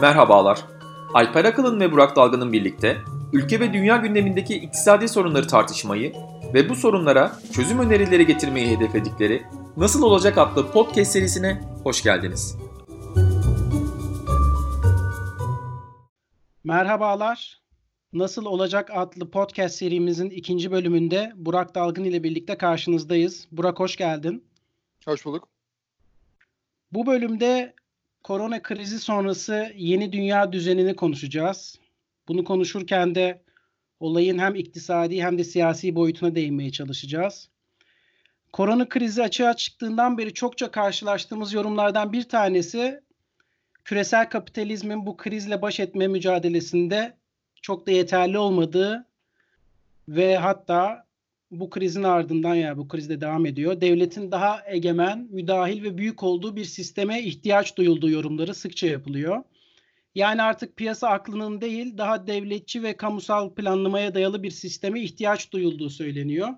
Merhabalar. Alper Akalın ve Burak Dalgın'ın birlikte ülke ve dünya gündemindeki iktisadi sorunları tartışmayı ve bu sorunlara çözüm önerileri getirmeyi hedefledikleri Nasıl Olacak adlı podcast serisine hoş geldiniz. Merhabalar. Nasıl Olacak adlı podcast serimizin ikinci bölümünde Burak Dalgın ile birlikte karşınızdayız. Burak hoş geldin. Hoş bulduk. Bu bölümde korona krizi sonrası yeni dünya düzenini konuşacağız. Bunu konuşurken de olayın hem iktisadi hem de siyasi boyutuna değinmeye çalışacağız. Korona krizi açığa çıktığından beri çokça karşılaştığımız yorumlardan bir tanesi küresel kapitalizmin bu krizle baş etme mücadelesinde çok da yeterli olmadığı ve hatta bu krizin ardından ya bu krizde devam ediyor. Devletin daha egemen, müdahil ve büyük olduğu bir sisteme ihtiyaç duyulduğu yorumları sıkça yapılıyor. Yani artık piyasa aklının değil, daha devletçi ve kamusal planlamaya dayalı bir sisteme ihtiyaç duyulduğu söyleniyor.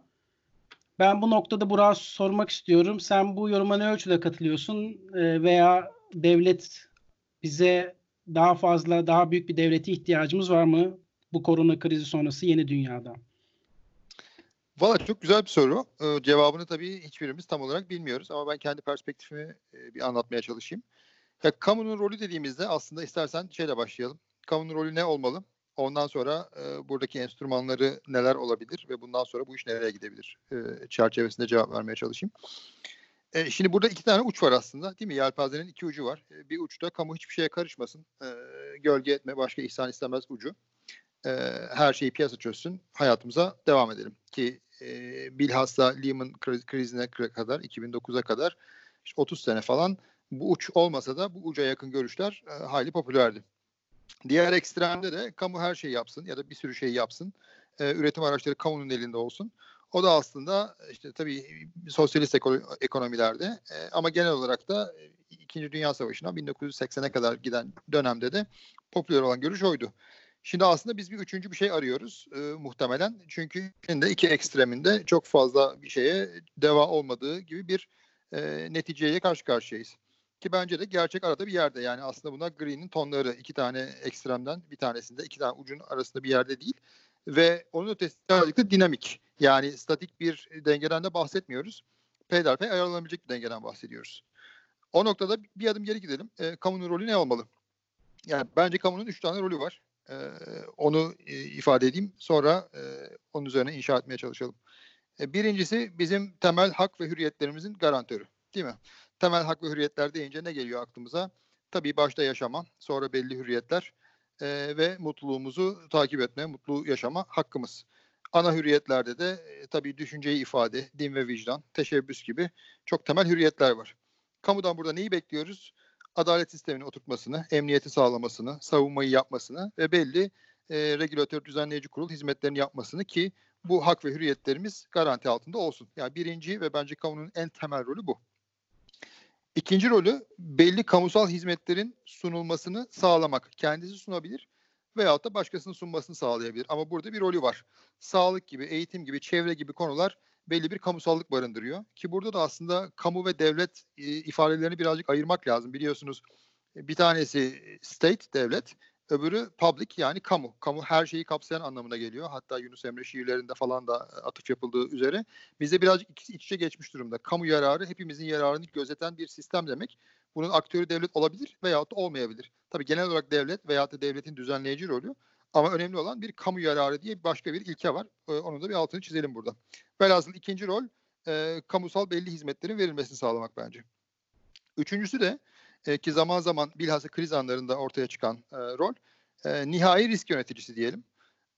Ben bu noktada Burak'a sormak istiyorum. Sen bu yoruma ne ölçüde katılıyorsun ee, veya devlet bize daha fazla, daha büyük bir devlete ihtiyacımız var mı bu korona krizi sonrası yeni dünyada? Valla çok güzel bir soru. Ee, cevabını tabii hiçbirimiz tam olarak bilmiyoruz ama ben kendi perspektifimi e, bir anlatmaya çalışayım. Ya, kamunun rolü dediğimizde aslında istersen şeyle başlayalım. Kamunun rolü ne olmalı? Ondan sonra e, buradaki enstrümanları neler olabilir ve bundan sonra bu iş nereye gidebilir e, çerçevesinde cevap vermeye çalışayım. E, şimdi burada iki tane uç var aslında değil mi? Yelpazenin iki ucu var. E, bir uçta kamu hiçbir şeye karışmasın, e, gölge etme, başka ihsan istemez ucu. E, her şeyi piyasa çözsün, hayatımıza devam edelim. Ki e, bilhassa Lehman krizine kadar, 2009'a kadar işte 30 sene falan bu uç olmasa da bu uca yakın görüşler e, hayli popülerdi. Diğer ekstremde de kamu her şeyi yapsın ya da bir sürü şey yapsın. E, üretim araçları kamunun elinde olsun. O da aslında işte tabii sosyalist ekonomilerde e, ama genel olarak da İkinci Dünya Savaşı'na 1980'e kadar giden dönemde de popüler olan görüş oydu. Şimdi aslında biz bir üçüncü bir şey arıyoruz e, muhtemelen. Çünkü şimdi iki ekstreminde çok fazla bir şeye deva olmadığı gibi bir e, neticeye karşı karşıyayız. Ki bence de gerçek arada bir yerde. Yani aslında buna Green'in tonları iki tane ekstremden bir tanesinde iki tane ucun arasında bir yerde değil. Ve onun ötesi birazcık dinamik. Yani statik bir dengeden de bahsetmiyoruz. Peyderpey ayarlanabilecek bir dengeden bahsediyoruz. O noktada bir adım geri gidelim. E, kamunun rolü ne olmalı? Yani bence kamunun üç tane rolü var. E, onu e, ifade edeyim. Sonra e, onun üzerine inşa etmeye çalışalım. E, birincisi bizim temel hak ve hürriyetlerimizin garantörü. Değil mi? Temel hak ve hürriyetler deyince ne geliyor aklımıza? Tabii başta yaşama, sonra belli hürriyetler ve mutluluğumuzu takip etme, mutlu yaşama hakkımız. Ana hürriyetlerde de tabii düşünceyi ifade, din ve vicdan, teşebbüs gibi çok temel hürriyetler var. Kamudan burada neyi bekliyoruz? Adalet sistemini oturtmasını, emniyeti sağlamasını, savunmayı yapmasını ve belli e, regülatör düzenleyici kurul hizmetlerini yapmasını ki bu hak ve hürriyetlerimiz garanti altında olsun. Yani birinci ve bence kamunun en temel rolü bu. İkinci rolü belli kamusal hizmetlerin sunulmasını sağlamak. Kendisi sunabilir veyahut da başkasının sunmasını sağlayabilir. Ama burada bir rolü var. Sağlık gibi, eğitim gibi, çevre gibi konular belli bir kamusallık barındırıyor. Ki burada da aslında kamu ve devlet e, ifadelerini birazcık ayırmak lazım. Biliyorsunuz bir tanesi state, devlet, Öbürü public yani kamu. Kamu her şeyi kapsayan anlamına geliyor. Hatta Yunus Emre şiirlerinde falan da e, atıf yapıldığı üzere. Bizde birazcık ikisi iç içe geçmiş durumda. Kamu yararı hepimizin yararını gözeten bir sistem demek. Bunun aktörü devlet olabilir veyahut da olmayabilir. Tabii genel olarak devlet veyahut da devletin düzenleyici rolü. Ama önemli olan bir kamu yararı diye başka bir ilke var. Ee, onun da bir altını çizelim burada. Velhasıl ikinci rol e, kamusal belli hizmetlerin verilmesini sağlamak bence. Üçüncüsü de e, ki zaman zaman bilhassa kriz anlarında ortaya çıkan e, rol e, nihai risk yöneticisi diyelim.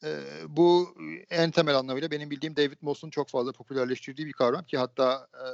E, bu en temel anlamıyla benim bildiğim David Moss'un çok fazla popülerleştirdiği bir kavram ki hatta e,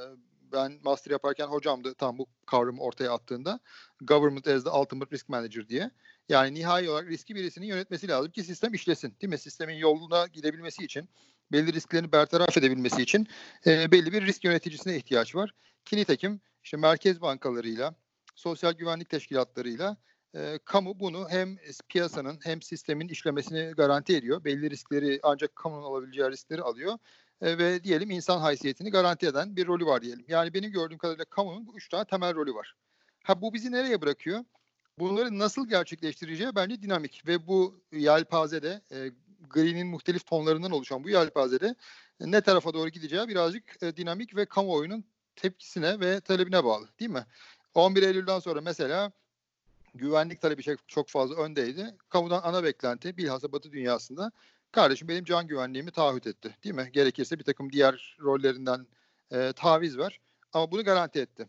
ben master yaparken hocamdı tam bu kavramı ortaya attığında government as the ultimate risk manager diye. Yani nihai olarak riski birisinin yönetmesi lazım ki sistem işlesin. Değil mi? Sistemin yoluna gidebilmesi için belli risklerini bertaraf edebilmesi için e, belli bir risk yöneticisine ihtiyaç var. Ki nitekim işte merkez bankalarıyla sosyal güvenlik teşkilatlarıyla e, kamu bunu hem piyasanın hem sistemin işlemesini garanti ediyor. Belli riskleri ancak kamunun alabileceği riskleri alıyor e, ve diyelim insan haysiyetini garanti eden bir rolü var diyelim. Yani benim gördüğüm kadarıyla kamunun üç tane temel rolü var. Ha bu bizi nereye bırakıyor? bunları nasıl gerçekleştireceği bence dinamik ve bu yelpazede e, gri'nin muhtelif tonlarından oluşan bu yelpazede ne tarafa doğru gideceği birazcık e, dinamik ve kamuoyunun tepkisine ve talebine bağlı değil mi? 11 Eylül'den sonra mesela güvenlik talebi çok fazla öndeydi. Kamudan ana beklenti bilhassa Batı dünyasında kardeşim benim can güvenliğimi taahhüt etti değil mi? Gerekirse bir takım diğer rollerinden e, taviz ver ama bunu garanti etti.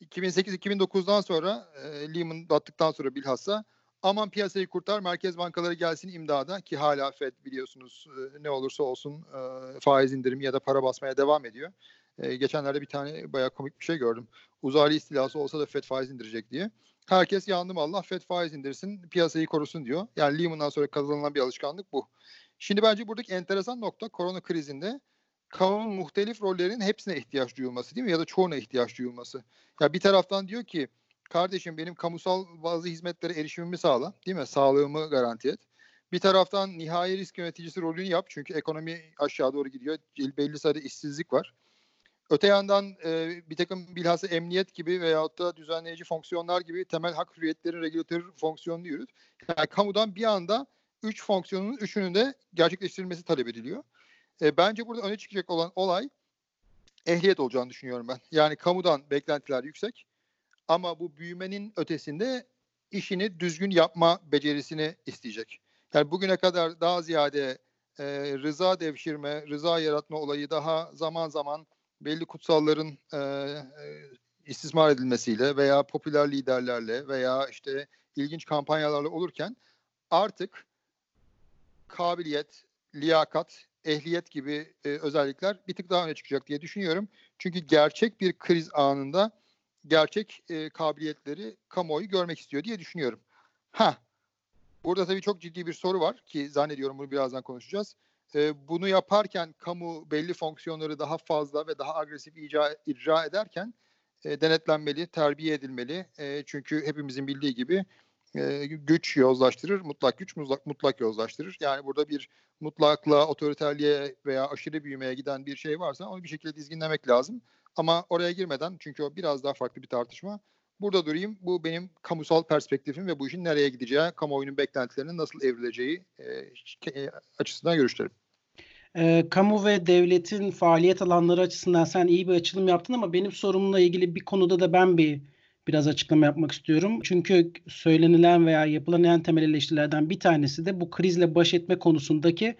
2008-2009'dan sonra e, Lehman battıktan sonra bilhassa aman piyasayı kurtar merkez bankaları gelsin imdada ki hala Fed biliyorsunuz e, ne olursa olsun e, faiz indirimi ya da para basmaya devam ediyor. E, geçenlerde bir tane bayağı komik bir şey gördüm. Uzaylı istilası olsa da Fed faiz indirecek diye. Herkes yandım Allah Fed faiz indirsin piyasayı korusun diyor. Yani Lehman'dan sonra kazanılan bir alışkanlık bu. Şimdi bence buradaki enteresan nokta korona krizinde kamunun muhtelif rollerinin hepsine ihtiyaç duyulması değil mi? Ya da çoğuna ihtiyaç duyulması. Ya bir taraftan diyor ki kardeşim benim kamusal bazı hizmetlere erişimimi sağla değil mi? Sağlığımı garanti et. Bir taraftan nihai risk yöneticisi rolünü yap çünkü ekonomi aşağı doğru gidiyor. Belli sayıda işsizlik var. Öte yandan e, bir takım bilhassa emniyet gibi veyahut da düzenleyici fonksiyonlar gibi temel hak hürriyetlerin regülatör fonksiyonunu yürüt. Yani kamudan bir anda üç fonksiyonun üçünün de gerçekleştirilmesi talep ediliyor. E, bence burada öne çıkacak olan olay ehliyet olacağını düşünüyorum ben. Yani kamudan beklentiler yüksek ama bu büyümenin ötesinde işini düzgün yapma becerisini isteyecek. Yani bugüne kadar daha ziyade e, rıza devşirme, rıza yaratma olayı daha zaman zaman belli kutsalların e, e, istismar edilmesiyle veya popüler liderlerle veya işte ilginç kampanyalarla olurken artık kabiliyet, liyakat, ehliyet gibi e, özellikler bir tık daha öne çıkacak diye düşünüyorum. Çünkü gerçek bir kriz anında gerçek e, kabiliyetleri kamuoyu görmek istiyor diye düşünüyorum. Ha, burada tabii çok ciddi bir soru var ki zannediyorum bunu birazdan konuşacağız. Bunu yaparken kamu belli fonksiyonları daha fazla ve daha agresif icra, icra ederken e, denetlenmeli, terbiye edilmeli. E, çünkü hepimizin bildiği gibi e, güç yozlaştırır, mutlak güç mutlak, mutlak yozlaştırır. Yani burada bir mutlakla otoriterliğe veya aşırı büyümeye giden bir şey varsa onu bir şekilde dizginlemek lazım. Ama oraya girmeden çünkü o biraz daha farklı bir tartışma. Burada durayım. Bu benim kamusal perspektifim ve bu işin nereye gideceği, kamuoyunun beklentilerinin nasıl evrileceği e, açısından görüşlerim. E, kamu ve devletin faaliyet alanları açısından sen iyi bir açılım yaptın ama benim sorumla ilgili bir konuda da ben bir biraz açıklama yapmak istiyorum. Çünkü söylenilen veya yapılan en temel eleştirilerden bir tanesi de bu krizle baş etme konusundaki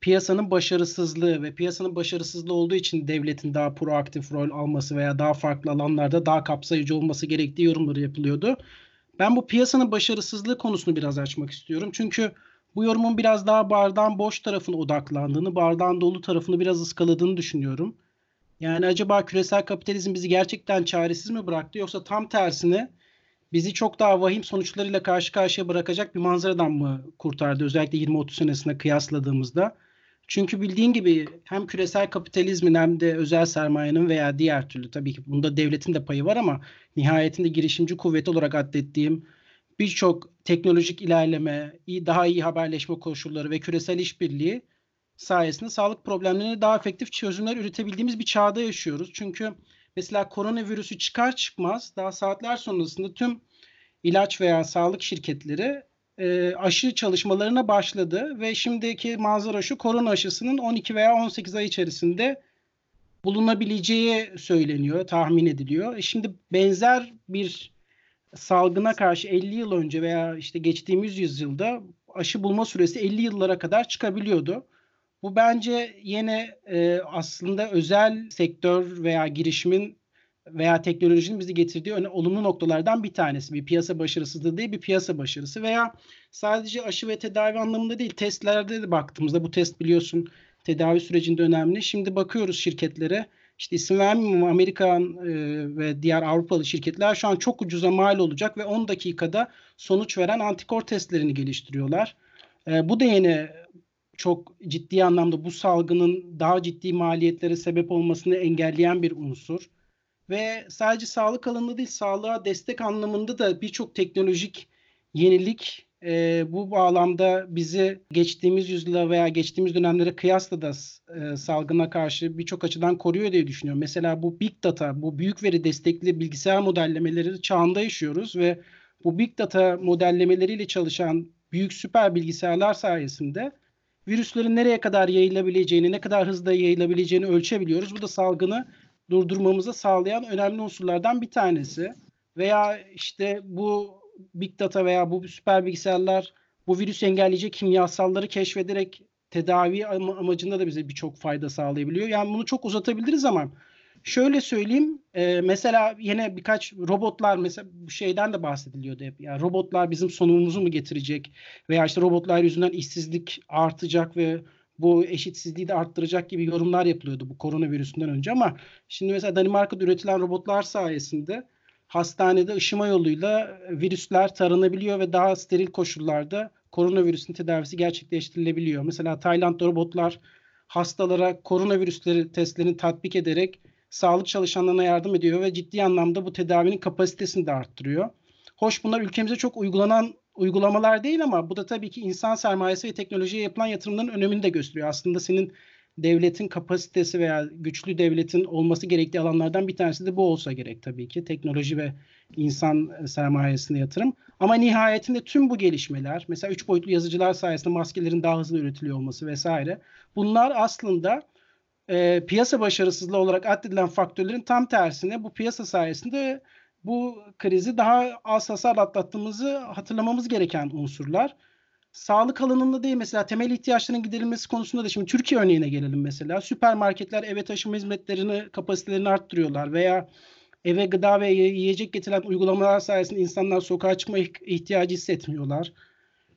piyasanın başarısızlığı ve piyasanın başarısızlığı olduğu için devletin daha proaktif rol alması veya daha farklı alanlarda daha kapsayıcı olması gerektiği yorumları yapılıyordu. Ben bu piyasanın başarısızlığı konusunu biraz açmak istiyorum. Çünkü bu yorumun biraz daha bardağın boş tarafına odaklandığını, bardağın dolu tarafını biraz ıskaladığını düşünüyorum. Yani acaba küresel kapitalizm bizi gerçekten çaresiz mi bıraktı yoksa tam tersine bizi çok daha vahim sonuçlarıyla karşı karşıya bırakacak bir manzaradan mı kurtardı özellikle 20-30 senesine kıyasladığımızda? Çünkü bildiğin gibi hem küresel kapitalizmin hem de özel sermayenin veya diğer türlü tabii ki bunda devletin de payı var ama nihayetinde girişimci kuvvet olarak adettiğim birçok teknolojik ilerleme, iyi, daha iyi haberleşme koşulları ve küresel işbirliği sayesinde sağlık problemlerine daha efektif çözümler üretebildiğimiz bir çağda yaşıyoruz. Çünkü mesela koronavirüsü çıkar çıkmaz daha saatler sonrasında tüm ilaç veya sağlık şirketleri e, aşı çalışmalarına başladı ve şimdiki manzara şu korona aşısının 12 veya 18 ay içerisinde bulunabileceği söyleniyor, tahmin ediliyor. E şimdi benzer bir salgına karşı 50 yıl önce veya işte geçtiğimiz yüzyılda aşı bulma süresi 50 yıllara kadar çıkabiliyordu. Bu bence yine e, aslında özel sektör veya girişimin veya teknolojinin bizi getirdiği öne, olumlu noktalardan bir tanesi. Bir piyasa başarısızlığı değil bir piyasa başarısı veya sadece aşı ve tedavi anlamında değil testlerde de baktığımızda bu test biliyorsun tedavi sürecinde önemli. Şimdi bakıyoruz şirketlere işte isim vermeyeyim ama Amerikan e, ve diğer Avrupalı şirketler şu an çok ucuza mal olacak ve 10 dakikada sonuç veren antikor testlerini geliştiriyorlar. E, bu da yine çok ciddi anlamda bu salgının daha ciddi maliyetlere sebep olmasını engelleyen bir unsur. Ve sadece sağlık alanında değil, sağlığa destek anlamında da birçok teknolojik yenilik e, bu bağlamda bizi geçtiğimiz yüzyıla veya geçtiğimiz dönemlere kıyasla da e, salgına karşı birçok açıdan koruyor diye düşünüyorum. Mesela bu big data, bu büyük veri destekli bilgisayar modellemeleri çağında yaşıyoruz ve bu big data modellemeleriyle çalışan büyük süper bilgisayarlar sayesinde virüslerin nereye kadar yayılabileceğini, ne kadar hızlı yayılabileceğini ölçebiliyoruz. Bu da salgını durdurmamızı sağlayan önemli unsurlardan bir tanesi. Veya işte bu big data veya bu süper bilgisayarlar bu virüs engelleyecek kimyasalları keşfederek tedavi amacında da bize birçok fayda sağlayabiliyor. Yani bunu çok uzatabiliriz ama şöyle söyleyeyim e, mesela yine birkaç robotlar mesela bu şeyden de bahsediliyordu hep. Yani robotlar bizim sonumuzu mu getirecek veya işte robotlar yüzünden işsizlik artacak ve bu eşitsizliği de arttıracak gibi yorumlar yapılıyordu bu koronavirüsünden önce ama şimdi mesela Danimarka'da üretilen robotlar sayesinde hastanede ışıma yoluyla virüsler taranabiliyor ve daha steril koşullarda koronavirüsün tedavisi gerçekleştirilebiliyor. Mesela Tayland'da robotlar hastalara koronavirüsleri testlerini tatbik ederek sağlık çalışanlarına yardım ediyor ve ciddi anlamda bu tedavinin kapasitesini de arttırıyor. Hoş bunlar ülkemize çok uygulanan uygulamalar değil ama bu da tabii ki insan sermayesi ve teknolojiye yapılan yatırımların önemini de gösteriyor. Aslında senin devletin kapasitesi veya güçlü devletin olması gerektiği alanlardan bir tanesi de bu olsa gerek tabii ki. Teknoloji ve insan sermayesine yatırım. Ama nihayetinde tüm bu gelişmeler, mesela üç boyutlu yazıcılar sayesinde maskelerin daha hızlı üretiliyor olması vesaire. Bunlar aslında e, piyasa başarısızlığı olarak addedilen faktörlerin tam tersine bu piyasa sayesinde bu krizi daha az hasar atlattığımızı hatırlamamız gereken unsurlar. Sağlık alanında değil mesela temel ihtiyaçların giderilmesi konusunda da şimdi Türkiye örneğine gelelim mesela. Süpermarketler eve taşıma hizmetlerini kapasitelerini arttırıyorlar veya eve gıda ve yiyecek getiren uygulamalar sayesinde insanlar sokağa çıkma ihtiyacı hissetmiyorlar.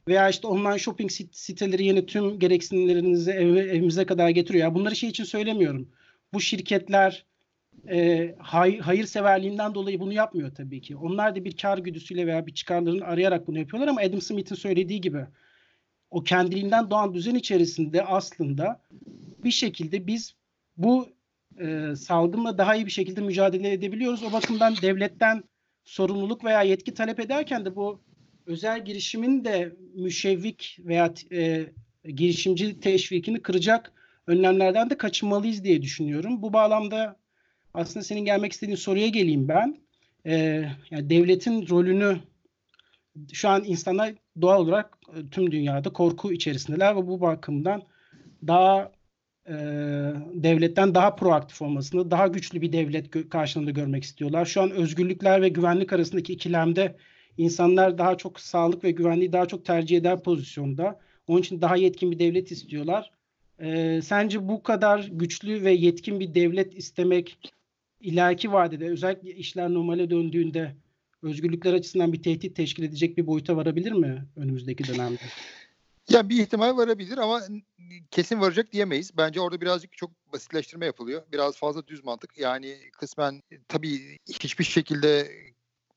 Veya işte online shopping siteleri yeni tüm gereksinimlerinizi ev, evimize kadar getiriyor. Yani bunları şey için söylemiyorum. Bu şirketler e, hay, hayırseverliğinden dolayı bunu yapmıyor tabii ki. Onlar da bir kar güdüsüyle veya bir çıkarlarını arayarak bunu yapıyorlar ama Adam Smith'in söylediği gibi o kendiliğinden doğan düzen içerisinde aslında bir şekilde biz bu e, salgınla daha iyi bir şekilde mücadele edebiliyoruz. O bakımdan devletten sorumluluk veya yetki talep ederken de bu özel girişimin de müşevvik veya e, girişimci teşvikini kıracak önlemlerden de kaçınmalıyız diye düşünüyorum. Bu bağlamda aslında senin gelmek istediğin soruya geleyim ben. Ee, yani devletin rolünü şu an insanlar doğal olarak e, tüm dünyada korku içerisindeler ve bu bakımdan daha e, devletten daha proaktif olmasını, daha güçlü bir devlet gö- karşılığında görmek istiyorlar. Şu an özgürlükler ve güvenlik arasındaki ikilemde insanlar daha çok sağlık ve güvenliği daha çok tercih eder pozisyonda. Onun için daha yetkin bir devlet istiyorlar. E, sence bu kadar güçlü ve yetkin bir devlet istemek ileriki vadede özellikle işler normale döndüğünde özgürlükler açısından bir tehdit teşkil edecek bir boyuta varabilir mi önümüzdeki dönemde? Ya bir ihtimal varabilir ama kesin varacak diyemeyiz. Bence orada birazcık çok basitleştirme yapılıyor. Biraz fazla düz mantık. Yani kısmen tabii hiçbir şekilde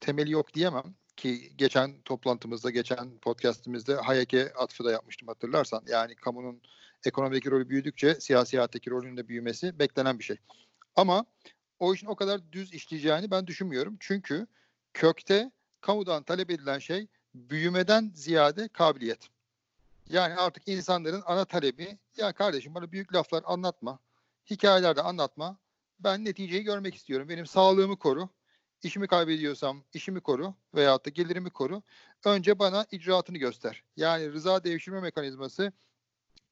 temeli yok diyemem ki geçen toplantımızda, geçen podcastimizde Hayek'e atfı da yapmıştım hatırlarsan. Yani kamunun ekonomideki rolü büyüdükçe siyasi hayattaki rolünün de büyümesi beklenen bir şey. Ama o işin o kadar düz işleyeceğini ben düşünmüyorum. Çünkü kökte kamudan talep edilen şey büyümeden ziyade kabiliyet. Yani artık insanların ana talebi ya kardeşim bana büyük laflar anlatma. Hikayeler de anlatma. Ben neticeyi görmek istiyorum. Benim sağlığımı koru. İşimi kaybediyorsam işimi koru veyahut da gelirimi koru. Önce bana icraatını göster. Yani rıza devşirme mekanizması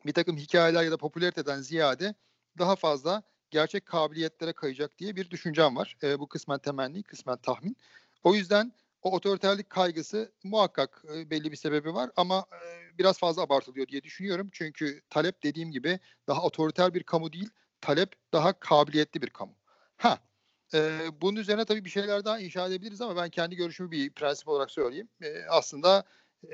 bir takım hikayeler ya da popülariteden ziyade daha fazla gerçek kabiliyetlere kayacak diye bir düşüncem var. E, bu kısmen temenni, kısmen tahmin. O yüzden o otoriterlik kaygısı muhakkak e, belli bir sebebi var ama e, biraz fazla abartılıyor diye düşünüyorum. Çünkü talep dediğim gibi daha otoriter bir kamu değil, talep daha kabiliyetli bir kamu. Ha, e, bunun üzerine tabii bir şeyler daha inşa edebiliriz ama ben kendi görüşümü bir prensip olarak söyleyeyim. E, aslında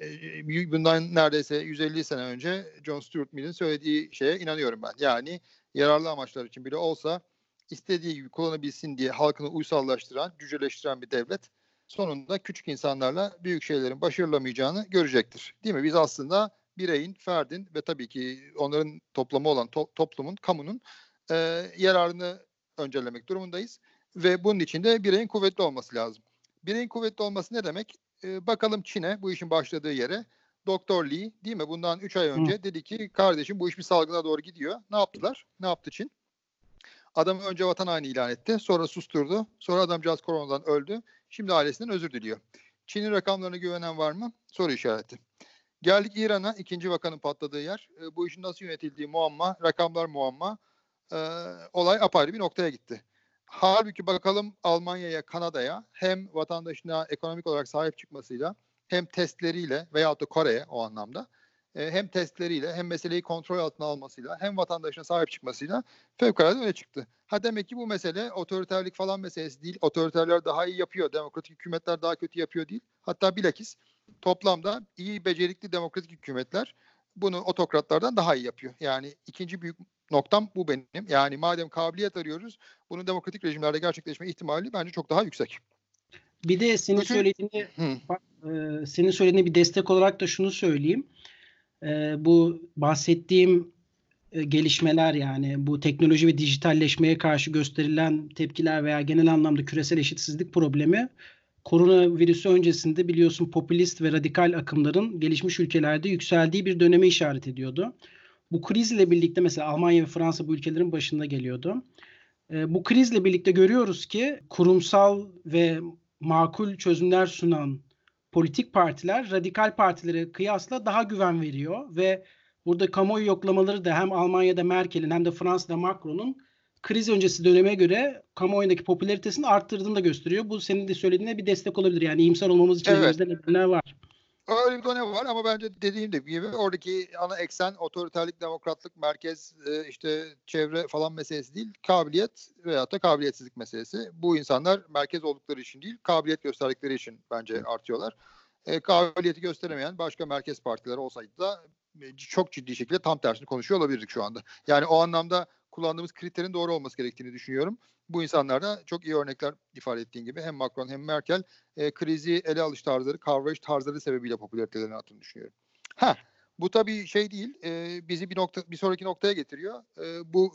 e, bundan neredeyse 150 sene önce John Stuart Mill'in söylediği şeye inanıyorum ben. Yani yararlı amaçlar için bile olsa istediği gibi kullanabilsin diye halkını uysallaştıran, cüceleştiren bir devlet sonunda küçük insanlarla büyük şeylerin başarılamayacağını görecektir. Değil mi? Biz aslında bireyin, ferdin ve tabii ki onların toplamı olan to- toplumun, kamunun e, yararını öncelemek durumundayız. Ve bunun için de bireyin kuvvetli olması lazım. Bireyin kuvvetli olması ne demek? E, bakalım Çin'e, bu işin başladığı yere. Doktor Lee değil mi? Bundan 3 ay önce Hı. dedi ki kardeşim bu iş bir salgına doğru gidiyor. Ne yaptılar? Ne yaptı Çin? Adamı önce vatan haini ilan etti. Sonra susturdu. Sonra adamcağız koronadan öldü. Şimdi ailesinden özür diliyor. Çin'in rakamlarına güvenen var mı? Soru işareti. Geldik İran'a ikinci vakanın patladığı yer. E, bu işin nasıl yönetildiği muamma, rakamlar muamma. E, olay apayrı bir noktaya gitti. Halbuki bakalım Almanya'ya, Kanada'ya hem vatandaşına ekonomik olarak sahip çıkmasıyla hem testleriyle veyahut da Kore'ye o anlamda e, hem testleriyle hem meseleyi kontrol altına almasıyla hem vatandaşına sahip çıkmasıyla fevkalade öne çıktı. Ha demek ki bu mesele otoriterlik falan meselesi değil. Otoriterler daha iyi yapıyor. Demokratik hükümetler daha kötü yapıyor değil. Hatta bilakis toplamda iyi becerikli demokratik hükümetler bunu otokratlardan daha iyi yapıyor. Yani ikinci büyük noktam bu benim. Yani madem kabiliyet arıyoruz bunun demokratik rejimlerde gerçekleşme ihtimali bence çok daha yüksek. Bir de senin Bütün... söylediğini e, senin söylediğine bir destek olarak da şunu söyleyeyim. E, bu bahsettiğim e, gelişmeler yani bu teknoloji ve dijitalleşmeye karşı gösterilen tepkiler veya genel anlamda küresel eşitsizlik problemi koronavirüsü öncesinde biliyorsun popülist ve radikal akımların gelişmiş ülkelerde yükseldiği bir döneme işaret ediyordu. Bu krizle birlikte mesela Almanya ve Fransa bu ülkelerin başında geliyordu. E, bu krizle birlikte görüyoruz ki kurumsal ve makul çözümler sunan politik partiler radikal partilere kıyasla daha güven veriyor ve burada kamuoyu yoklamaları da hem Almanya'da Merkel'in hem de Fransa'da Macron'un kriz öncesi döneme göre kamuoyundaki popülaritesini arttırdığını da gösteriyor. Bu senin de söylediğine bir destek olabilir. Yani iyimser olmamız için evet. nedenler var. Öyle bir dönem var ama bence dediğim gibi oradaki ana eksen otoriterlik, demokratlık, merkez, e, işte çevre falan meselesi değil. Kabiliyet veyahut da kabiliyetsizlik meselesi. Bu insanlar merkez oldukları için değil, kabiliyet gösterdikleri için bence artıyorlar. E, kabiliyeti gösteremeyen başka merkez partiler olsaydı da e, çok ciddi şekilde tam tersini konuşuyor olabilirdik şu anda. Yani o anlamda kullandığımız kriterin doğru olması gerektiğini düşünüyorum. Bu insanlar da çok iyi örnekler ifade ettiğin gibi hem Macron hem Merkel e, krizi ele alış tarzları, kavrayış tarzları sebebiyle popülaritelerini attığını düşünüyorum. Ha, bu tabii şey değil, e, bizi bir nokta bir sonraki noktaya getiriyor. E, bu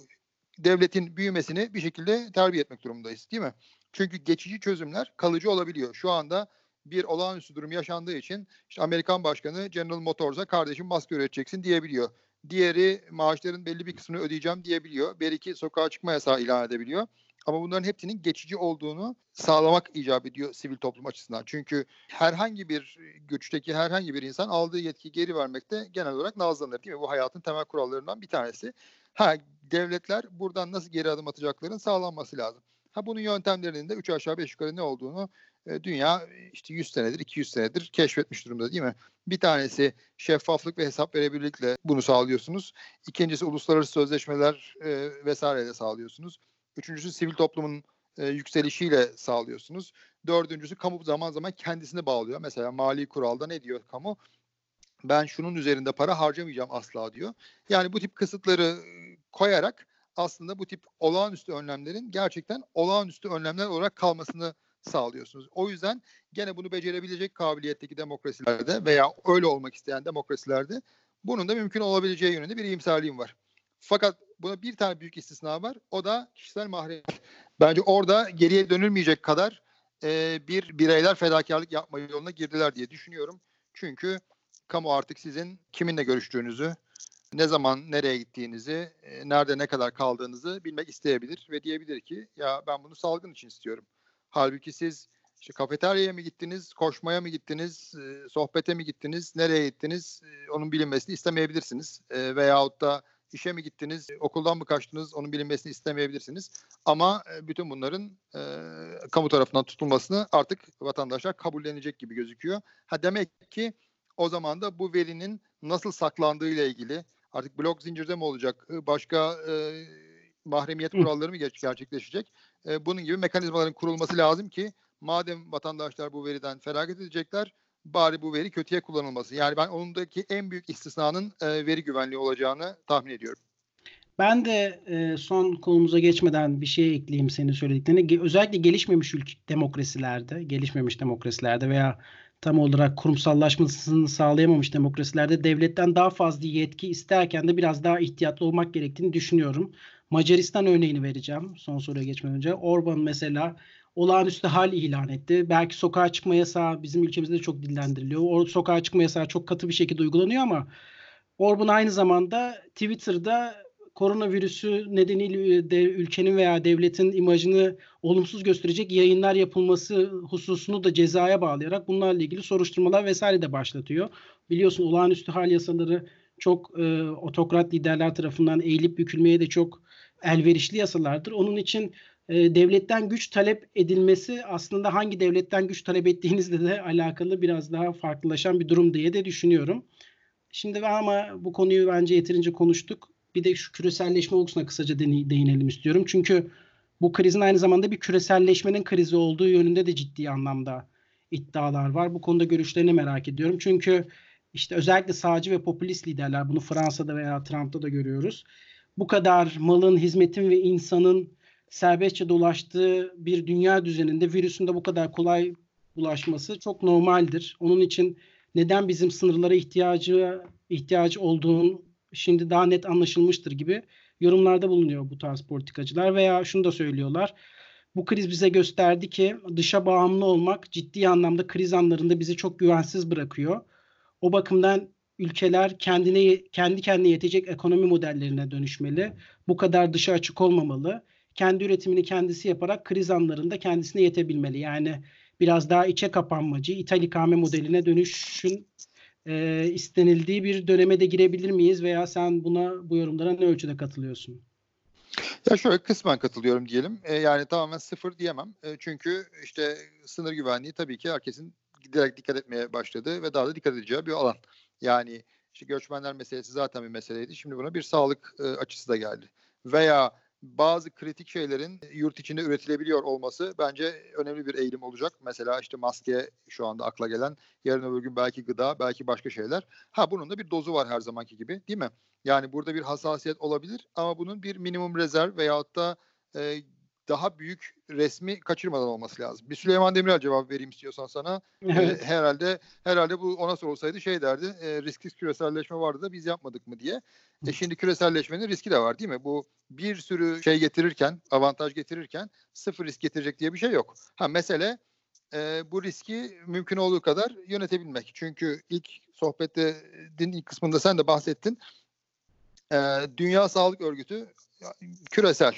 devletin büyümesini bir şekilde terbiye etmek durumundayız, değil mi? Çünkü geçici çözümler kalıcı olabiliyor. Şu anda bir olağanüstü durum yaşandığı için işte Amerikan Başkanı General Motors'a kardeşim maske üreteceksin diyebiliyor. Diğeri maaşların belli bir kısmını ödeyeceğim diyebiliyor. Bir iki sokağa çıkma yasağı ilan edebiliyor. Ama bunların hepsinin geçici olduğunu sağlamak icap ediyor sivil toplum açısından. Çünkü herhangi bir güçteki herhangi bir insan aldığı yetkiyi geri vermekte genel olarak nazlanır değil mi? Bu hayatın temel kurallarından bir tanesi. Ha devletler buradan nasıl geri adım atacakların sağlanması lazım. Ha bunun yöntemlerinin de 3 aşağı 5 yukarı ne olduğunu e, dünya işte 100 senedir 200 senedir keşfetmiş durumda değil mi? Bir tanesi şeffaflık ve hesap verebilirlikle bunu sağlıyorsunuz. İkincisi uluslararası sözleşmeler e, vesaireyle sağlıyorsunuz. Üçüncüsü sivil toplumun e, yükselişiyle sağlıyorsunuz. Dördüncüsü kamu zaman zaman kendisini bağlıyor. Mesela mali kuralda ne diyor kamu? Ben şunun üzerinde para harcamayacağım asla diyor. Yani bu tip kısıtları koyarak aslında bu tip olağanüstü önlemlerin gerçekten olağanüstü önlemler olarak kalmasını sağlıyorsunuz. O yüzden gene bunu becerebilecek kabiliyetteki demokrasilerde veya öyle olmak isteyen demokrasilerde bunun da mümkün olabileceği yönünde bir iyimserliğim var. Fakat buna bir tane büyük istisna var. O da kişisel mahremiyet. Bence orada geriye dönülmeyecek kadar e, bir bireyler fedakarlık yapma yoluna girdiler diye düşünüyorum. Çünkü kamu artık sizin kiminle görüştüğünüzü, ne zaman nereye gittiğinizi, nerede ne kadar kaldığınızı bilmek isteyebilir ve diyebilir ki ya ben bunu salgın için istiyorum. Halbuki siz işte kafeteryaya mı gittiniz, koşmaya mı gittiniz, e, sohbete mi gittiniz, nereye gittiniz e, onun bilinmesini istemeyebilirsiniz. E, veyahut da işe mi gittiniz, okuldan mı kaçtınız onun bilinmesini istemeyebilirsiniz. Ama e, bütün bunların e, kamu tarafından tutulmasını artık vatandaşlar kabullenecek gibi gözüküyor. Ha demek ki o zaman da bu verinin nasıl saklandığı ile ilgili artık blok zincirde mi olacak, başka e, mahremiyet kuralları mı gerçekleşecek? E, bunun gibi mekanizmaların kurulması lazım ki madem vatandaşlar bu veriden feragat edecekler bari bu veri kötüye kullanılması. Yani ben onundaki en büyük istisnanın e, veri güvenliği olacağını tahmin ediyorum. Ben de e, son konumuza geçmeden bir şey ekleyeyim senin söylediklerine. Özellikle gelişmemiş ülke demokrasilerde, gelişmemiş demokrasilerde veya tam olarak kurumsallaşmasını sağlayamamış demokrasilerde devletten daha fazla yetki isterken de biraz daha ihtiyatlı olmak gerektiğini düşünüyorum. Macaristan örneğini vereceğim son soruya geçmeden önce. Orban mesela olağanüstü hal ilan etti. Belki sokağa çıkma yasağı bizim ülkemizde de çok dillendiriliyor. O sokağa çıkma yasağı çok katı bir şekilde uygulanıyor ama Orban aynı zamanda Twitter'da koronavirüsü nedeniyle de ülkenin veya devletin imajını olumsuz gösterecek yayınlar yapılması hususunu da cezaya bağlayarak bunlarla ilgili soruşturmalar vesaire de başlatıyor. Biliyorsun olağanüstü hal yasaları çok e, otokrat liderler tarafından eğilip bükülmeye de çok elverişli yasalardır. Onun için e, devletten güç talep edilmesi aslında hangi devletten güç talep ettiğinizle de alakalı biraz daha farklılaşan bir durum diye de düşünüyorum. Şimdi ama bu konuyu bence yeterince konuştuk. Bir de şu küreselleşme olgusuna kısaca değinelim istiyorum. Çünkü bu krizin aynı zamanda bir küreselleşmenin krizi olduğu yönünde de ciddi anlamda iddialar var. Bu konuda görüşlerini merak ediyorum. Çünkü işte özellikle sağcı ve popülist liderler bunu Fransa'da veya Trump'ta da görüyoruz. Bu kadar malın, hizmetin ve insanın serbestçe dolaştığı bir dünya düzeninde virüsün de bu kadar kolay bulaşması çok normaldir. Onun için neden bizim sınırlara ihtiyacı ihtiyacı olduğunu şimdi daha net anlaşılmıştır gibi yorumlarda bulunuyor bu tarz politikacılar veya şunu da söylüyorlar. Bu kriz bize gösterdi ki dışa bağımlı olmak ciddi anlamda kriz anlarında bizi çok güvensiz bırakıyor. O bakımdan ülkeler kendine kendi kendine yetecek ekonomi modellerine dönüşmeli. Bu kadar dışa açık olmamalı. Kendi üretimini kendisi yaparak kriz anlarında kendisine yetebilmeli. Yani biraz daha içe kapanmacı, ithal ikame modeline dönüşün e, istenildiği bir döneme de girebilir miyiz veya sen buna bu yorumlara ne ölçüde katılıyorsun? Ya şöyle kısmen katılıyorum diyelim. E, yani tamamen sıfır diyemem. E, çünkü işte sınır güvenliği tabii ki herkesin giderek dikkat etmeye başladığı ve daha da dikkat edeceği bir alan. Yani işte göçmenler meselesi zaten bir meseleydi. Şimdi buna bir sağlık e, açısı da geldi. Veya bazı kritik şeylerin yurt içinde üretilebiliyor olması bence önemli bir eğilim olacak. Mesela işte maske şu anda akla gelen, yarın öbür gün belki gıda, belki başka şeyler. Ha bunun da bir dozu var her zamanki gibi değil mi? Yani burada bir hassasiyet olabilir ama bunun bir minimum rezerv veyahut da e, daha büyük resmi kaçırmadan olması lazım. Bir Süleyman Demirel cevap vereyim istiyorsan sana. Evet. E, herhalde herhalde bu ona sorulsaydı şey derdi. E, risksiz küreselleşme vardı da biz yapmadık mı diye. E şimdi küreselleşmenin riski de var değil mi? Bu bir sürü şey getirirken, avantaj getirirken sıfır risk getirecek diye bir şey yok. Ha mesele e, bu riski mümkün olduğu kadar yönetebilmek. Çünkü ilk sohbette din ilk kısmında sen de bahsettin. E, Dünya Sağlık Örgütü küresel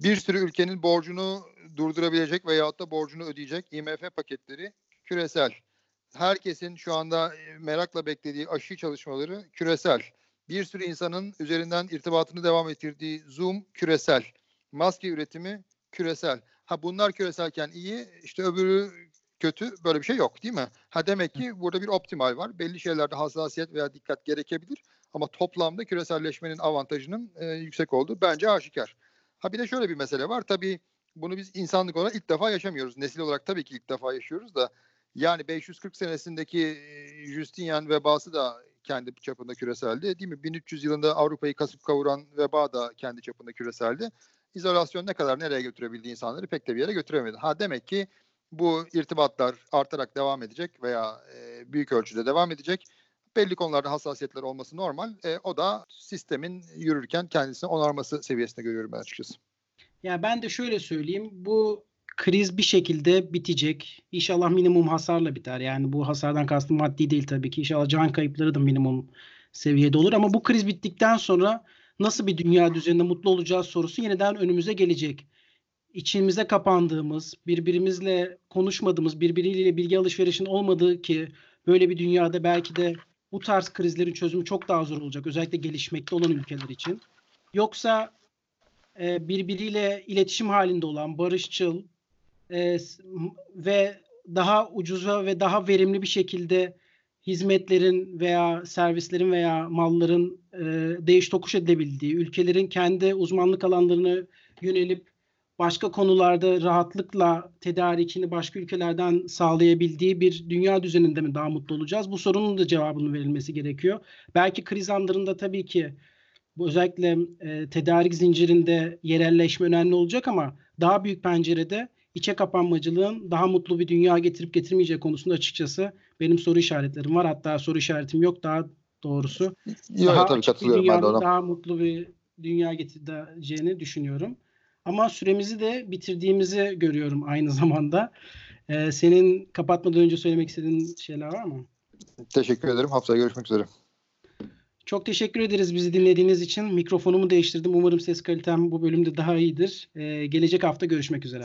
bir sürü ülkenin borcunu durdurabilecek veyahut da borcunu ödeyecek IMF paketleri küresel. Herkesin şu anda merakla beklediği aşı çalışmaları küresel. Bir sürü insanın üzerinden irtibatını devam ettirdiği Zoom küresel. Maske üretimi küresel. Ha bunlar küreselken iyi, işte öbürü kötü böyle bir şey yok değil mi? Ha demek ki burada bir optimal var. Belli şeylerde hassasiyet veya dikkat gerekebilir ama toplamda küreselleşmenin avantajının e, yüksek olduğu bence aşikar. Ha bir de şöyle bir mesele var. Tabii bunu biz insanlık olarak ilk defa yaşamıyoruz. Nesil olarak tabii ki ilk defa yaşıyoruz da yani 540 senesindeki Justinian vebası da kendi çapında küreseldi. Değil mi? 1300 yılında Avrupa'yı kasıp kavuran veba da kendi çapında küreseldi. İzolasyon ne kadar nereye götürebildi insanları pek de bir yere götüremedi. Ha demek ki bu irtibatlar artarak devam edecek veya e, büyük ölçüde devam edecek belli konularda hassasiyetler olması normal. E, o da sistemin yürürken kendisini onarması seviyesinde görüyorum ben açıkçası. Ya ben de şöyle söyleyeyim. Bu kriz bir şekilde bitecek. İnşallah minimum hasarla biter. Yani bu hasardan kastım maddi değil tabii ki. İnşallah can kayıpları da minimum seviyede olur. Ama bu kriz bittikten sonra nasıl bir dünya düzeninde mutlu olacağız sorusu yeniden önümüze gelecek. İçimize kapandığımız, birbirimizle konuşmadığımız, birbiriyle bilgi alışverişin olmadığı ki böyle bir dünyada belki de bu tarz krizlerin çözümü çok daha zor olacak. Özellikle gelişmekte olan ülkeler için. Yoksa e, birbiriyle iletişim halinde olan, barışçıl e, ve daha ucuza ve daha verimli bir şekilde hizmetlerin veya servislerin veya malların e, değiş tokuş edilebildiği, ülkelerin kendi uzmanlık alanlarını yönelip başka konularda rahatlıkla tedarikini başka ülkelerden sağlayabildiği bir dünya düzeninde mi daha mutlu olacağız? Bu sorunun da cevabının verilmesi gerekiyor. Belki kriz anlarında tabii ki bu özellikle e, tedarik zincirinde yerelleşme önemli olacak ama daha büyük pencerede içe kapanmacılığın daha mutlu bir dünya getirip getirmeyeceği konusunda açıkçası benim soru işaretlerim var. Hatta soru işaretim yok daha doğrusu. Yok daha tabii katılıyorum ben de ona. Daha mutlu bir dünya getireceğini düşünüyorum. Ama süremizi de bitirdiğimizi görüyorum aynı zamanda. Ee, senin kapatmadan önce söylemek istediğin şeyler var mı? Teşekkür ederim. Haftaya görüşmek üzere. Çok teşekkür ederiz bizi dinlediğiniz için. Mikrofonumu değiştirdim. Umarım ses kalitem bu bölümde daha iyidir. Ee, gelecek hafta görüşmek üzere.